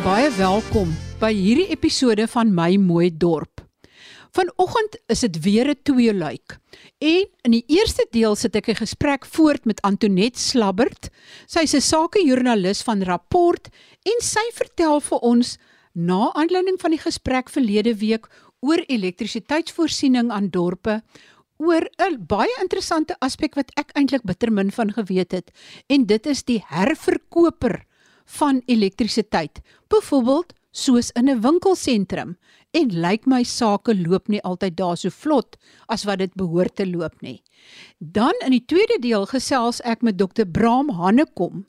En baie welkom by hierdie episode van My Mooi Dorp. Vanoggend is dit weer 'n tweeluik. En in die eerste deel sit ek 'n gesprek voort met Antonet Slabbert. Sy is 'n sakejoernalis van Rapport en sy vertel vir ons na aanleiding van die gesprek verlede week oor elektrisiteitsvoorsiening aan dorpe oor 'n baie interessante aspek wat ek eintlik bitter min van geweet het en dit is die herverkoper van elektrisiteit. Byvoorbeeld soos in 'n winkelsentrum en lyk my sake loop nie altyd daar so vlot as wat dit behoort te loop nie. Dan in die tweede deel gesels ek met Dr. Braam Hannekom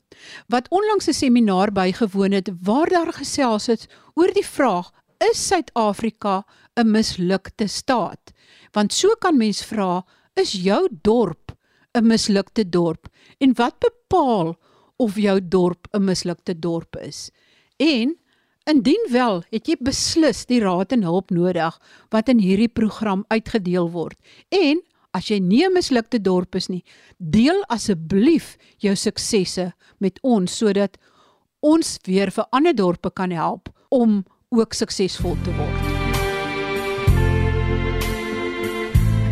wat onlangs 'n seminaar bygewoon het waar daar gesels het oor die vraag: Is Suid-Afrika 'n mislukte staat? Want so kan mens vra, is jou dorp 'n mislukte dorp? En wat bepaal of jou dorp 'n mislukte dorp is. En indien wel, het jy beslis die raad en hulp nodig wat in hierdie program uitgedeel word. En as jy nie 'n mislukte dorp is nie, deel asseblief jou suksesse met ons sodat ons weer vir ander dorpe kan help om ook suksesvol te word.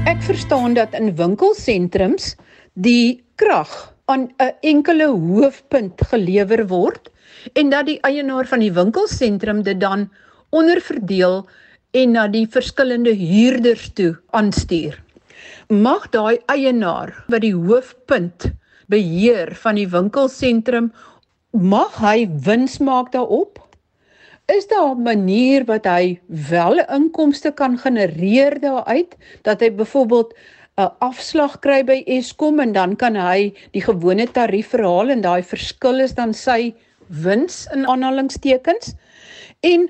Ek verstaan dat in winkelsentrums die krag aan 'n enkele hoofpunt gelewer word en dat die eienaar van die winkelsentrum dit dan onderverdeel en na die verskillende huurders toe aanstuur. Mag daai eienaar wat die hoofpunt beheer van die winkelsentrum mag hy wins maak daarop? Is daar 'n manier wat hy wel inkomste kan genereer daaruit dat hy byvoorbeeld 'n afslag kry by Eskom en dan kan hy die gewone tarief verhaal en daai verskil is dan sy wins in aanhalingstekens. En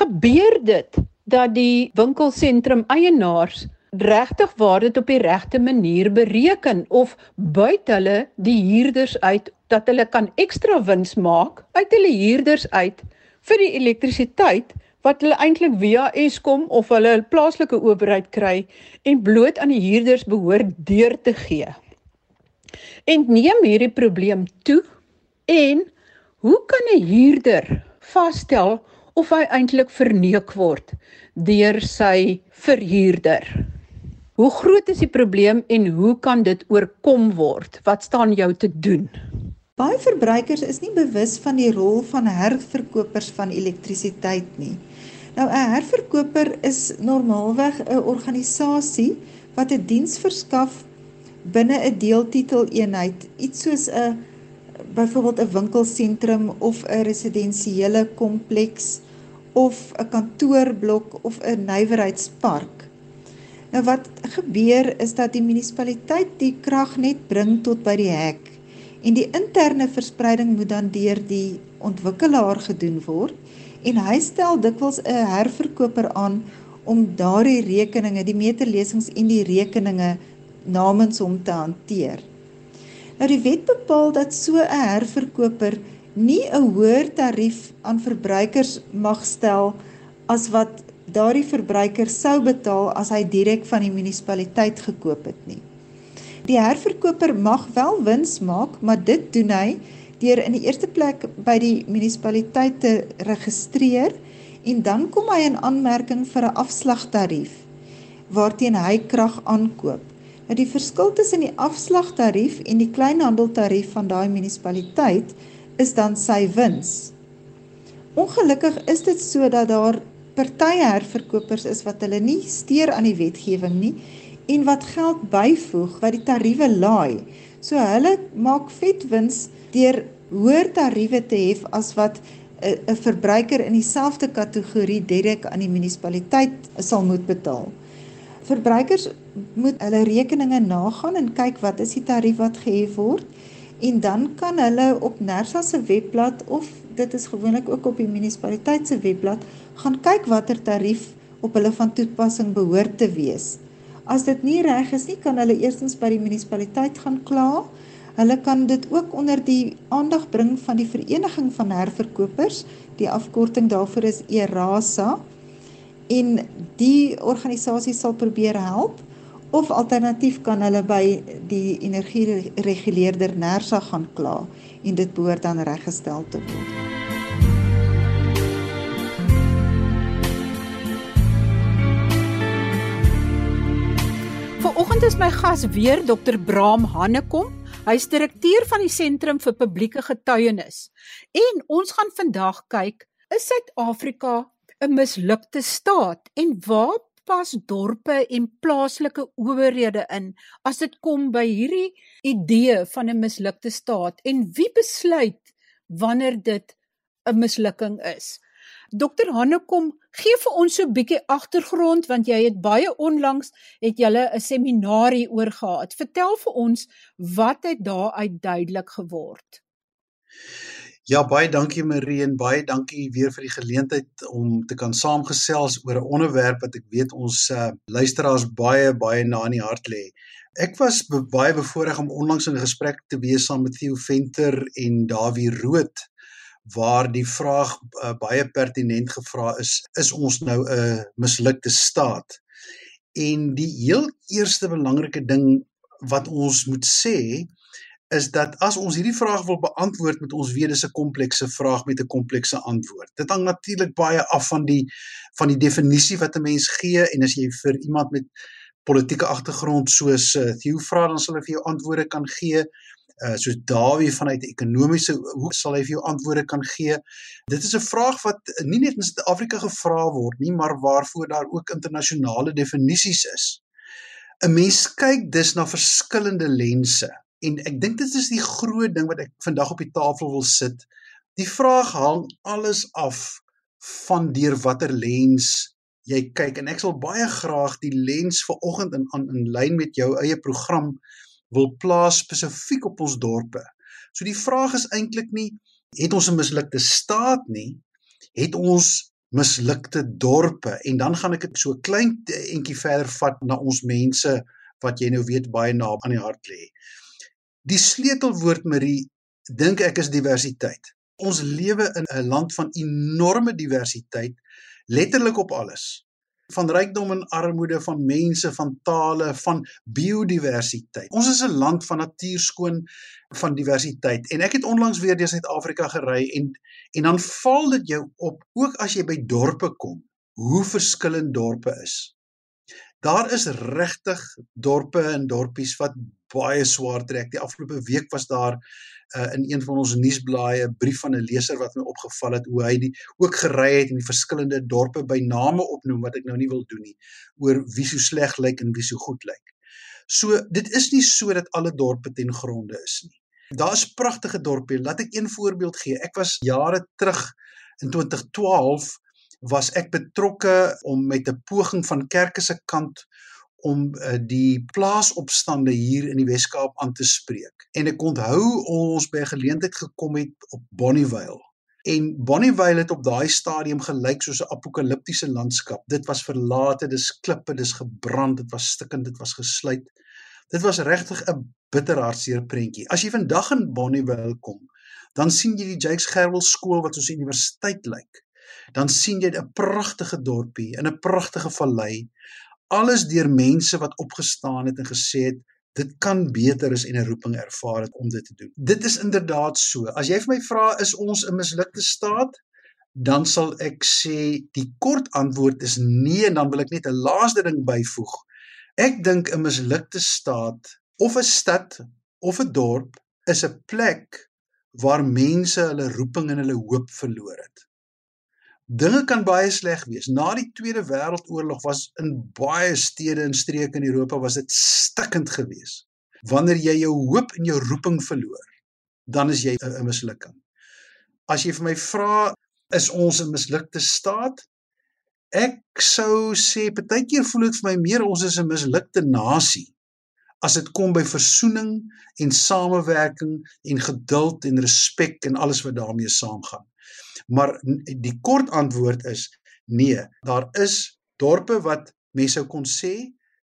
gebeur dit dat die winkelsentrum eienaars regtig waar dit op die regte manier bereken of buit hulle die huurders uit dat hulle kan ekstra wins maak uit hulle huurders uit vir die elektrisiteit wat hulle eintlik via Eskom of hulle plaaslike owerheid kry en bloot aan die huurders behoort deur te gee. En neem hierdie probleem toe en hoe kan 'n huurder vasstel of hy eintlik verneuk word deur sy verhuurder? Hoe groot is die probleem en hoe kan dit oorkom word? Wat staan jou te doen? Baie verbruikers is nie bewus van die rol van herverkopers van elektrisiteit nie. Nou 'n herverkoper is normaalweg 'n organisasie wat 'n diens verskaf binne 'n deeltitel eenheid, iets soos 'n byvoorbeeld 'n winkelsentrum of 'n residensiële kompleks of 'n kantoorblok of 'n nywerheidspark. Nou wat gebeur is dat die munisipaliteit die krag net bring tot by die hek en die interne verspreiding moet dan deur die ontwikkelaar gedoen word en hy stel dikwels 'n herverkoper aan om daardie rekeninge, die meterlesings en die rekeninge namens hom te hanteer. Nou die wet bepaal dat so 'n herverkoper nie 'n hoër tarief aan verbruikers mag stel as wat daardie verbruiker sou betaal as hy direk van die munisipaliteit gekoop het nie. Die herverkoper mag wel wins maak, maar dit doen hy deur in die eerste plek by die munisipaliteit te registreer en dan kom hy in aanmerking vir 'n afslagtarief waarteen hy krag aankoop. Nou die verskil tussen die afslagtarief en die kleinhandeltarief van daai munisipaliteit is dan sy wins. Ongelukkig is dit so dat daar partye herverkopers is wat hulle nie steur aan die wetgewing nie en wat geld byvoeg wat die tariewe laai. So hulle maak vet wins deur hoër tariewe te hef as wat 'n 'n verbruiker in dieselfde kategorie direk aan die munisipaliteit sal moet betaal. Verbruikers moet hulle rekeninge nagaan en kyk wat is die tarief wat gehef word en dan kan hulle op Nersa se webblad of dit is gewoonlik ook op die munisipaliteit se webblad gaan kyk watter tarief op hulle van toepassing behoort te wees. As dit nie reg is nie, kan hulle eerstens by die munisipaliteit gaan kla Hulle kan dit ook onder die aandag bring van die vereniging van herverkopers. Die afkorting daarvoor is ERASA. En die organisasie sal probeer help of alternatief kan hulle by die energiereguleerder NERSA gaan kla en dit behoort dan reggestel te word. Vanaand is my gas weer Dr. Braam Hannekom. Hy's direkteur van die Sentrum vir Publieke Getuienis. En ons gaan vandag kyk, is Suid-Afrika 'n mislukte staat en waar pas dorpe en plaaslike owerhede in as dit kom by hierdie idee van 'n mislukte staat en wie besluit wanneer dit 'n mislukking is? Dokter Hannekom, gee vir ons so 'n bietjie agtergrond want jy het baie onlangs het julle 'n seminarie oor gehad. Vertel vir ons wat het daaruit duidelik geword. Ja, baie dankie Marie en baie dankie weer vir die geleentheid om te kan saamgesels oor 'n onderwerp wat ek weet ons uh, luisteraars baie baie na in die hart lê. Ek was be baie bevoorreg om onlangs in 'n gesprek te wees saam met Theo Venter en Dawie Rood waar die vraag uh, baie pertinent gevra is is ons nou 'n mislukte staat en die heel eerste belangrike ding wat ons moet sê is dat as ons hierdie vraag wil beantwoord met ons weet dis 'n komplekse vraag met 'n komplekse antwoord. Dit hang natuurlik baie af van die van die definisie wat 'n mens gee en as jy vir iemand met politieke agtergrond soos uh, Theo vra dan sal hy vir jou antwoorde kan gee uh, soos Dawie vanuit 'n ekonomiese hoe sal hy vir jou antwoorde kan gee. Dit is 'n vraag wat nie net in Suid-Afrika gevra word nie, maar waarvoor daar ook internasionale definisies is. 'n Mens kyk dus na verskillende lense en ek dink dit is die groot ding wat ek vandag op die tafel wil sit. Die vraag hang alles af van deur watter lens jy kyk en ek sal baie graag die lens vanoggend in in lyn met jou eie program wil plaas spesifiek op ons dorpe. So die vraag is eintlik nie het ons 'n mislukte staat nie, het ons mislukte dorpe en dan gaan ek dit so klein entjie verder vat na ons mense wat jy nou weet baie na aan die hart lê. Die sleutelwoord Marie dink ek is diversiteit. Ons lewe in 'n land van enorme diversiteit letterlik op alles van rykdom en armoede van mense van tale van biodiversiteit. Ons is 'n land van natuurskoon van diversiteit en ek het onlangs weer deur Suid-Afrika gery en en dan val dit jou op ook as jy by dorpe kom hoe verskillend dorpe is. Daar is regtig dorpe en dorpies wat baie swaar trek. Die afgelope week was daar uh, in een van ons nuusblaaie 'n brief van 'n leser wat my opgeval het hoe hy die ook gery het in die verskillende dorpe by name opnoem wat ek nou nie wil doen nie oor wie so sleg lyk en wie so goed lyk. So dit is nie so dat alle dorpe ten gronde is nie. Daar's pragtige dorpe. Laat ek een voorbeeld gee. Ek was jare terug in 2012 was ek betrokke om met 'n poging van kerke se kant om uh, die plaasopstande hier in die Wes-Kaap aan te spreek. En ek onthou ons by 'n geleentheid gekom het op Bonnievale. En Bonnievale het op daai stadium gelyk soos 'n apokaliptiese landskap. Dit was verlate, dis klippe, dis gebrand, dit was stikkend, dit was gesluit. Dit was regtig 'n bitterhartseer prentjie. As jy vandag in Bonnievale kom, dan sien jy die Jakes Gerwel skool wat soos 'n universiteit lyk. Dan sien jy 'n pragtige dorpie in 'n pragtige vallei alles deur mense wat opgestaan het en gesê het dit kan beter is en 'n roeping ervaar het om dit te doen. Dit is inderdaad so. As jy vir my vra is ons 'n mislukte staat, dan sal ek sê die kort antwoord is nee en dan wil ek net 'n laaste ding byvoeg. Ek dink 'n mislukte staat of 'n stad of 'n dorp is 'n plek waar mense hulle roeping en hulle hoop verloor het. Dinge kan baie sleg wees. Na die Tweede Wêreldoorlog was in baie stede en streke in Europa was dit stikkend geweest. Wanneer jy jou hoop en jou roeping verloor, dan is jy 'n mislukking. As jy vir my vra, is ons 'n mislukte staat? Ek sou sê partykeer voel dit vir my meer ons is 'n mislukte nasie as dit kom by versoening en samewerking en geduld en respek en alles wat daarmee saamgaan. Maar die kort antwoord is nee, daar is dorpe wat mense kon sê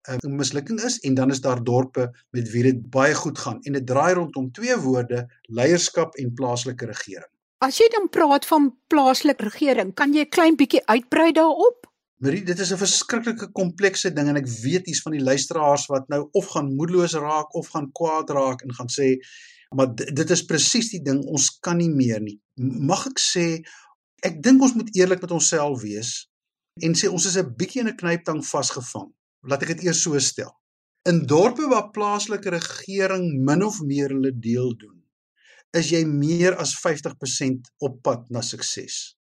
eh, 'n mislukking is en dan is daar dorpe met wie dit baie goed gaan en dit draai rondom twee woorde leierskap en plaaslike regering. As jy dan praat van plaaslike regering, kan jy 'n klein bietjie uitbrei daarop? Marie, dit is 'n verskriklike komplekse ding en ek weet iets van die luisteraars wat nou of gaan moedeloos raak of gaan kwaad raak en gaan sê Maar dit is presies die ding, ons kan nie meer nie. Mag ek sê, ek dink ons moet eerlik met onsself wees en sê ons is 'n bietjie in 'n knyptang vasgevang. Laat ek dit eers so stel. In dorpe waar plaaslike regering min of meer hulle deel doen, is jy meer as 50% op pad na sukses.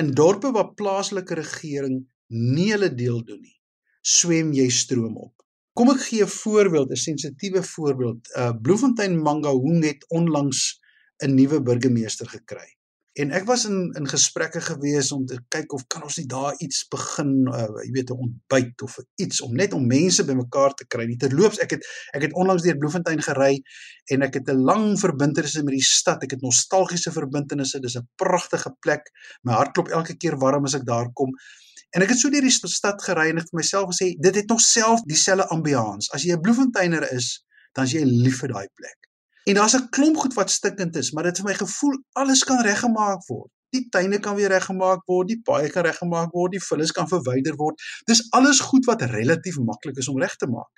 In dorpe waar plaaslike regering nie hulle deel doen nie, swem jy stroom op. Kom ek gee 'n voorbeeld, 'n sensitiewe voorbeeld. Uh Bloemfontein Mangaung het onlangs 'n nuwe burgemeester gekry. En ek was in in gesprekke gewees om te kyk of kan ons nie daar iets begin, uh, jy weet 'n ontbyt of iets om net om mense bymekaar te kry. Nie terloops, ek het ek het onlangs deur Bloemfontein gery en ek het 'n lang verbintenisse met die stad. Ek het nostalgiese verbintenisse. Dis 'n pragtige plek. My hart klop elke keer warm as ek daar kom. En ek het so deur die stad gery en ek vir myself gesê, dit het nog self dieselfde ambiance. As jy 'n Bloemfonteiner is, dan is jy lief vir daai plek. En daar's 'n klomp goed wat stikkend is, maar dit vir my gevoel alles kan reggemaak word. Die tuine kan weer reggemaak word, die paaie kan reggemaak word, die vullis kan verwyder word. Dis alles goed wat relatief maklik is om reg te maak.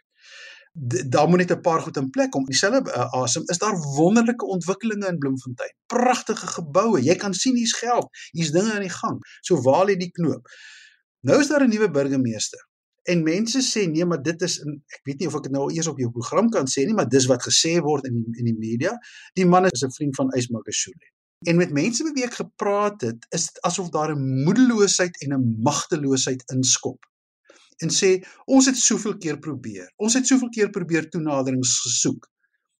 Daar moet net 'n paar goed in plek kom. Dieselfde uh, asem is daar wonderlike ontwikkelinge in Bloemfontein. Pragtige geboue. Jy kan sien hier's geld. Hier's dinge aan die gang. So waar lê die knoop? Nou is daar 'n nuwe burgemeester. En mense sê nee, maar dit is ek weet nie of ek dit nou eers op jou program kan sê nie, maar dis wat gesê word in die, in die media. Die man is 'n vriend van Ysmakashule. En met mense wie ek gepraat het, is dit asof daar 'n moedeloosheid en 'n magteloosheid inskop. En sê ons het soveel keer probeer. Ons het soveel keer probeer toenaderings gesoek,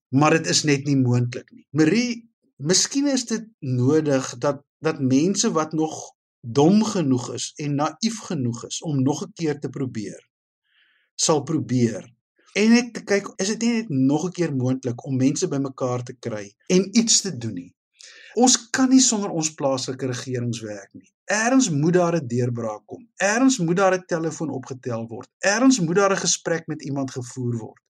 maar dit is net nie moontlik nie. Marie, miskien is dit nodig dat dat mense wat nog dom genoeg is en naïef genoeg is om nog 'n keer te probeer sal probeer en net te kyk is dit nie net nog 'n keer moontlik om mense bymekaar te kry en iets te doen nie ons kan nie sonder ons plaaslike regeringswerk nie Erns moet daar 'n deurbraak kom. Erns moet daar 'n telefoon opgetel word. Erns moet daar 'n gesprek met iemand gevoer word.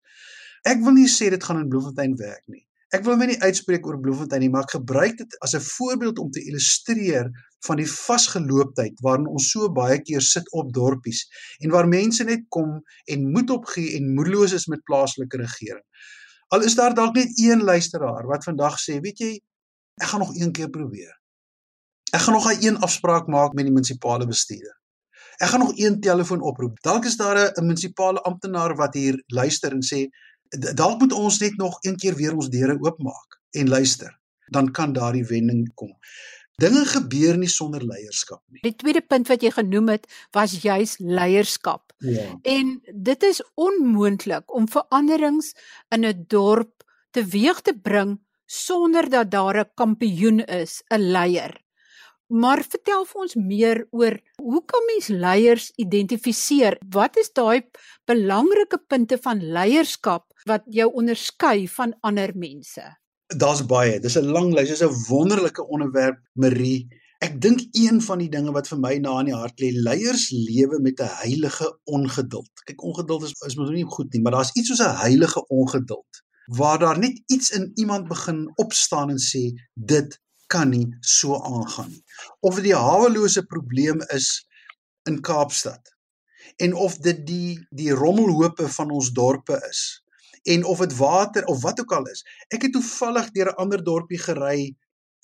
Ek wil nie sê dit gaan in Bloemfontein werk nie. Ek wil my nie uitspreek oor Bloemfontein nie, maar ek gebruik dit as 'n voorbeeld om te illustreer van die vasgelooptheid waarin ons so baie keer sit op dorpies en waar mense net kom en moed opgee en moedeloos is met plaaslike regering. Al is daar dalk net een luisteraar wat vandag sê, weet jy, ek gaan nog een keer probeer. Ek gaan nog 'n een afspraak maak met die munisipale bestuurder. Ek gaan nog een telefoon oproep. Dalk is daar 'n munisipale amptenaar wat hier luister en sê dalk moet ons net nog een keer weer ons deure oopmaak en luister. Dan kan daardie wending kom. Dinge gebeur nie sonder leierskap nie. Die tweede punt wat jy genoem het, was juis leierskap. Ja. En dit is onmoontlik om veranderings in 'n dorp teweeg te bring sonder dat daar 'n kampioen is, 'n leier. Maar vertel vir ons meer oor hoe kan mens leiers identifiseer? Wat is daai belangrike punte van leierskap wat jou onderskei van ander mense? Daar's baie. Dis 'n lang lys. Dis 'n wonderlike onderwerp, Marie. Ek dink een van die dinge wat vir my na in die hart lê, leiers lewe met 'n heilige ongeduld. Kyk, ongeduld is is mos nie goed nie, maar daar's iets soos 'n heilige ongeduld waar daar net iets in iemand begin opstaan en sê dit kan nie so aangaan nie. Of dit die hawelose probleem is in Kaapstad en of dit die die rommelhope van ons dorpe is en of dit water of wat ook al is. Ek het toevallig deur 'n ander dorpie gery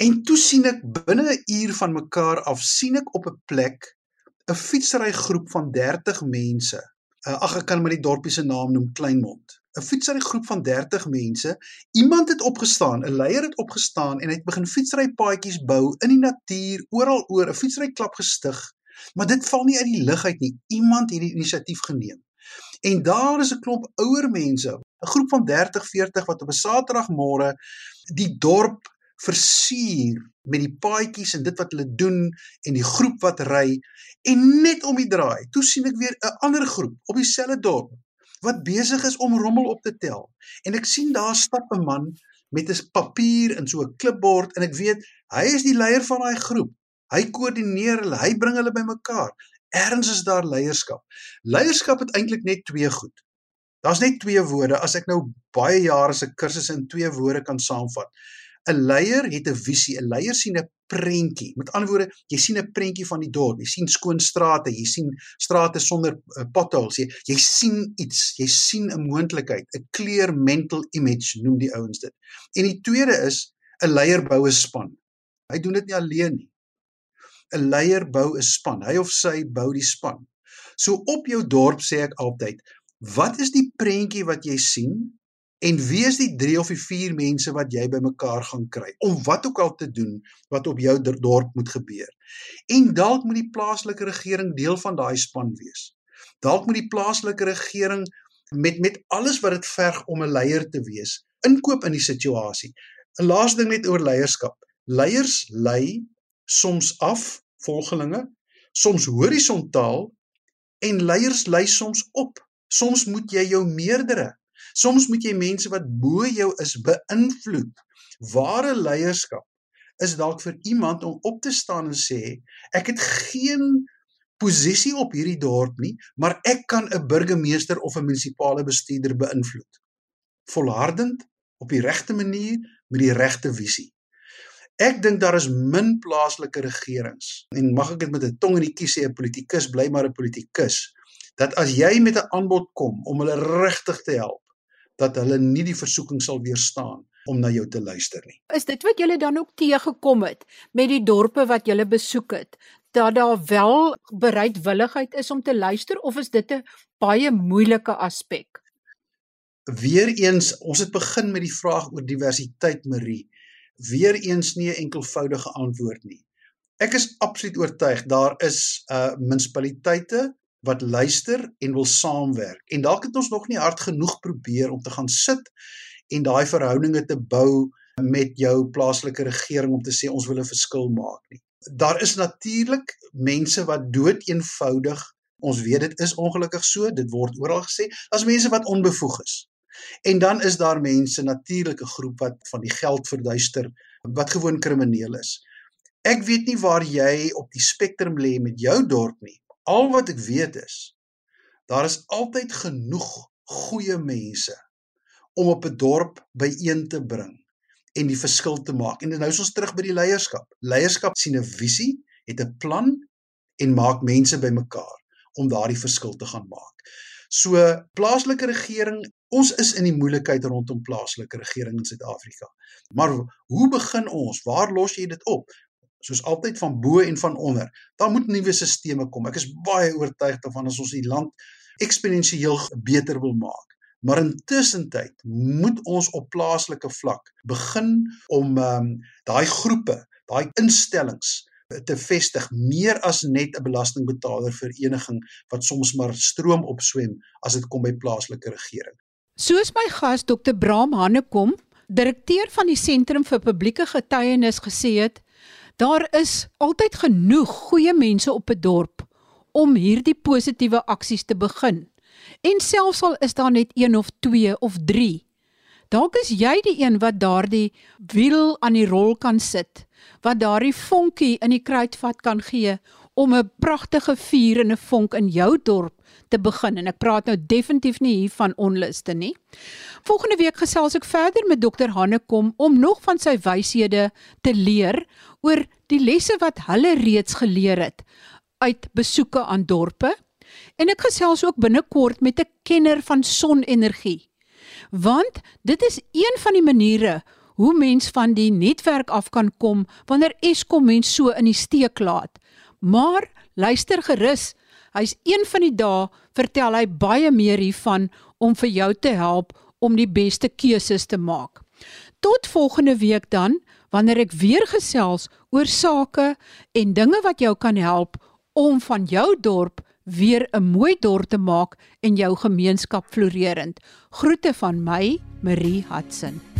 en toe sien ek binne 'n uur van mekaar af sien ek op 'n plek 'n fietsry groep van 30 mense. Uh, ag ek kan maar die dorpie se naam noem Kleinmond. 'n Fietsry groep van 30 mense. Iemand het opgestaan, 'n leier het opgestaan en hy het begin fietsry paadjies bou in die natuur, oral oor 'n fietsry klap gestig. Maar dit val nie uit die lug uit nie. Iemand het die inisiatief geneem. En daar is 'n klomp ouer mense 'n groep van 30, 40 wat op 'n Saterdagmôre die dorp versier met die paadjies en dit wat hulle doen en die groep wat ry en net om die draai. Toe sien ek weer 'n ander groep op dieselfde dorp wat besig is om rommel op te tel. En ek sien daar stap 'n man met 'n papier en so 'n klipbord en ek weet hy is die leier van daai groep. Hy koördineer hulle, hy bring hulle bymekaar. Erns is daar leierskap. Leierskap het eintlik net twee goed. Daar's net twee woorde as ek nou baie jare se kursus in twee woorde kan saamvat. 'n Leier het 'n visie, 'n leier sien 'n prentjie. Met ander woorde, jy sien 'n prentjie van die dorp, jy sien skoon strate, jy sien strate sonder uh, potholes, jy, jy sien iets, jy sien 'n moontlikheid, 'n clear mental image noem die ouens dit. En die tweede is 'n leier bou 'n span. Hy doen dit nie alleen nie. 'n Leier bou 'n span. Hy of sy bou die span. So op jou dorp sê ek altyd, Wat is die prentjie wat jy sien en wie is die 3 of die 4 mense wat jy bymekaar gaan kry om wat ook al te doen wat op jou dorp moet gebeur. En dalk moet die plaaslike regering deel van daai span wees. Dalk moet die plaaslike regering met met alles wat dit verg om 'n leier te wees, inkoop in die situasie. 'n Laaste ding net oor leierskap. Leiers lei soms af volgelinge, soms horisontaal en leiers lei soms op. Soms moet jy jou meerdere Soms moet jy mense wat bo jou is beïnvloed. Ware leierskap is dalk vir iemand om op te staan en sê ek het geen posisie op hierdie dorp nie, maar ek kan 'n burgemeester of 'n munisipale bestuurder beïnvloed. Volhardend op die regte manier met die regte visie. Ek dink daar is min plaaslike regerings en mag ek dit met 'n tong in die kies sê 'n politikus bly maar 'n politikus dat as jy met 'n aanbod kom om hulle regtig te help dat hulle nie die versoeking sal weerstaan om na jou te luister nie. Is dit wat julle dan ook teëgekom het met die dorpe wat julle besoek het? Dat daar wel bereidwilligheid is om te luister of is dit 'n baie moeilike aspek? Weereens, ons het begin met die vraag oor diversiteit, Marie. Weereens nie 'n enkelvoudige antwoord nie. Ek is absoluut oortuig daar is uh munisipaliteite wat luister en wil saamwerk. En dalk het ons nog nie hard genoeg probeer om te gaan sit en daai verhoudinge te bou met jou plaaslike regering om te sê ons wil 'n verskil maak nie. Daar is natuurlik mense wat dood eenvoudig, ons weet dit is ongelukkig so, dit word oral gesê, as mense wat onbevoeg is. En dan is daar mense natuurlike groep wat van die geld verduister wat gewoon krimineel is. Ek weet nie waar jy op die spektrum lê met jou dorp nie, Al wat ek weet is daar is altyd genoeg goeie mense om op 'n dorp byeen te bring en die verskil te maak. En nou is ons terug by die leierskap. Leierskap sien 'n visie, het 'n plan en maak mense bymekaar om daardie verskil te gaan maak. So plaaslike regering, ons is in die moeilikheid rondom plaaslike regering in Suid-Afrika. Maar hoe begin ons? Waar los jy dit op? Soos altyd van bo en van onder. Daar moet nuwe stelsels kom. Ek is baie oortuig daarvan as ons die land eksponensieel beter wil maak. Maar intussen tyd moet ons op plaaslike vlak begin om um, daai groepe, daai instellings te vestig meer as net 'n belastingbetaler vereniging wat soms maar stroom opswem as dit kom by plaaslike regering. Soos my gas Dr. Braam Hannekom, direkteur van die Sentrum vir Publieke Getuienis gesê het, Daar is altyd genoeg goeie mense op 'n dorp om hierdie positiewe aksies te begin. En selfs al is daar net 1 of 2 of 3, dalk is jy die een wat daardie wiel aan die rol kan sit, wat daardie vonkie in die kruitvat kan gee om 'n pragtige vuur en 'n vonk in jou dorp te begin en ek praat nou definitief nie hier van onluste nie. Volgende week gesels ek verder met dokter Hannekom om nog van sy wyshede te leer oor die lesse wat hulle reeds geleer het uit besoeke aan dorpe. En ek gesels ook binnekort met 'n kenner van sonenergie. Want dit is een van die maniere hoe mens van die netwerk af kan kom wanneer Eskom mens so in die steek laat. Maar luister gerus, hy's een van die dae vertel hy baie meer hiervan om vir jou te help om die beste keuses te maak. Tot volgende week dan, wanneer ek weer gesels oor sake en dinge wat jou kan help om van jou dorp weer 'n mooi dorp te maak en jou gemeenskap floreerend. Groete van my, Marie Hudson.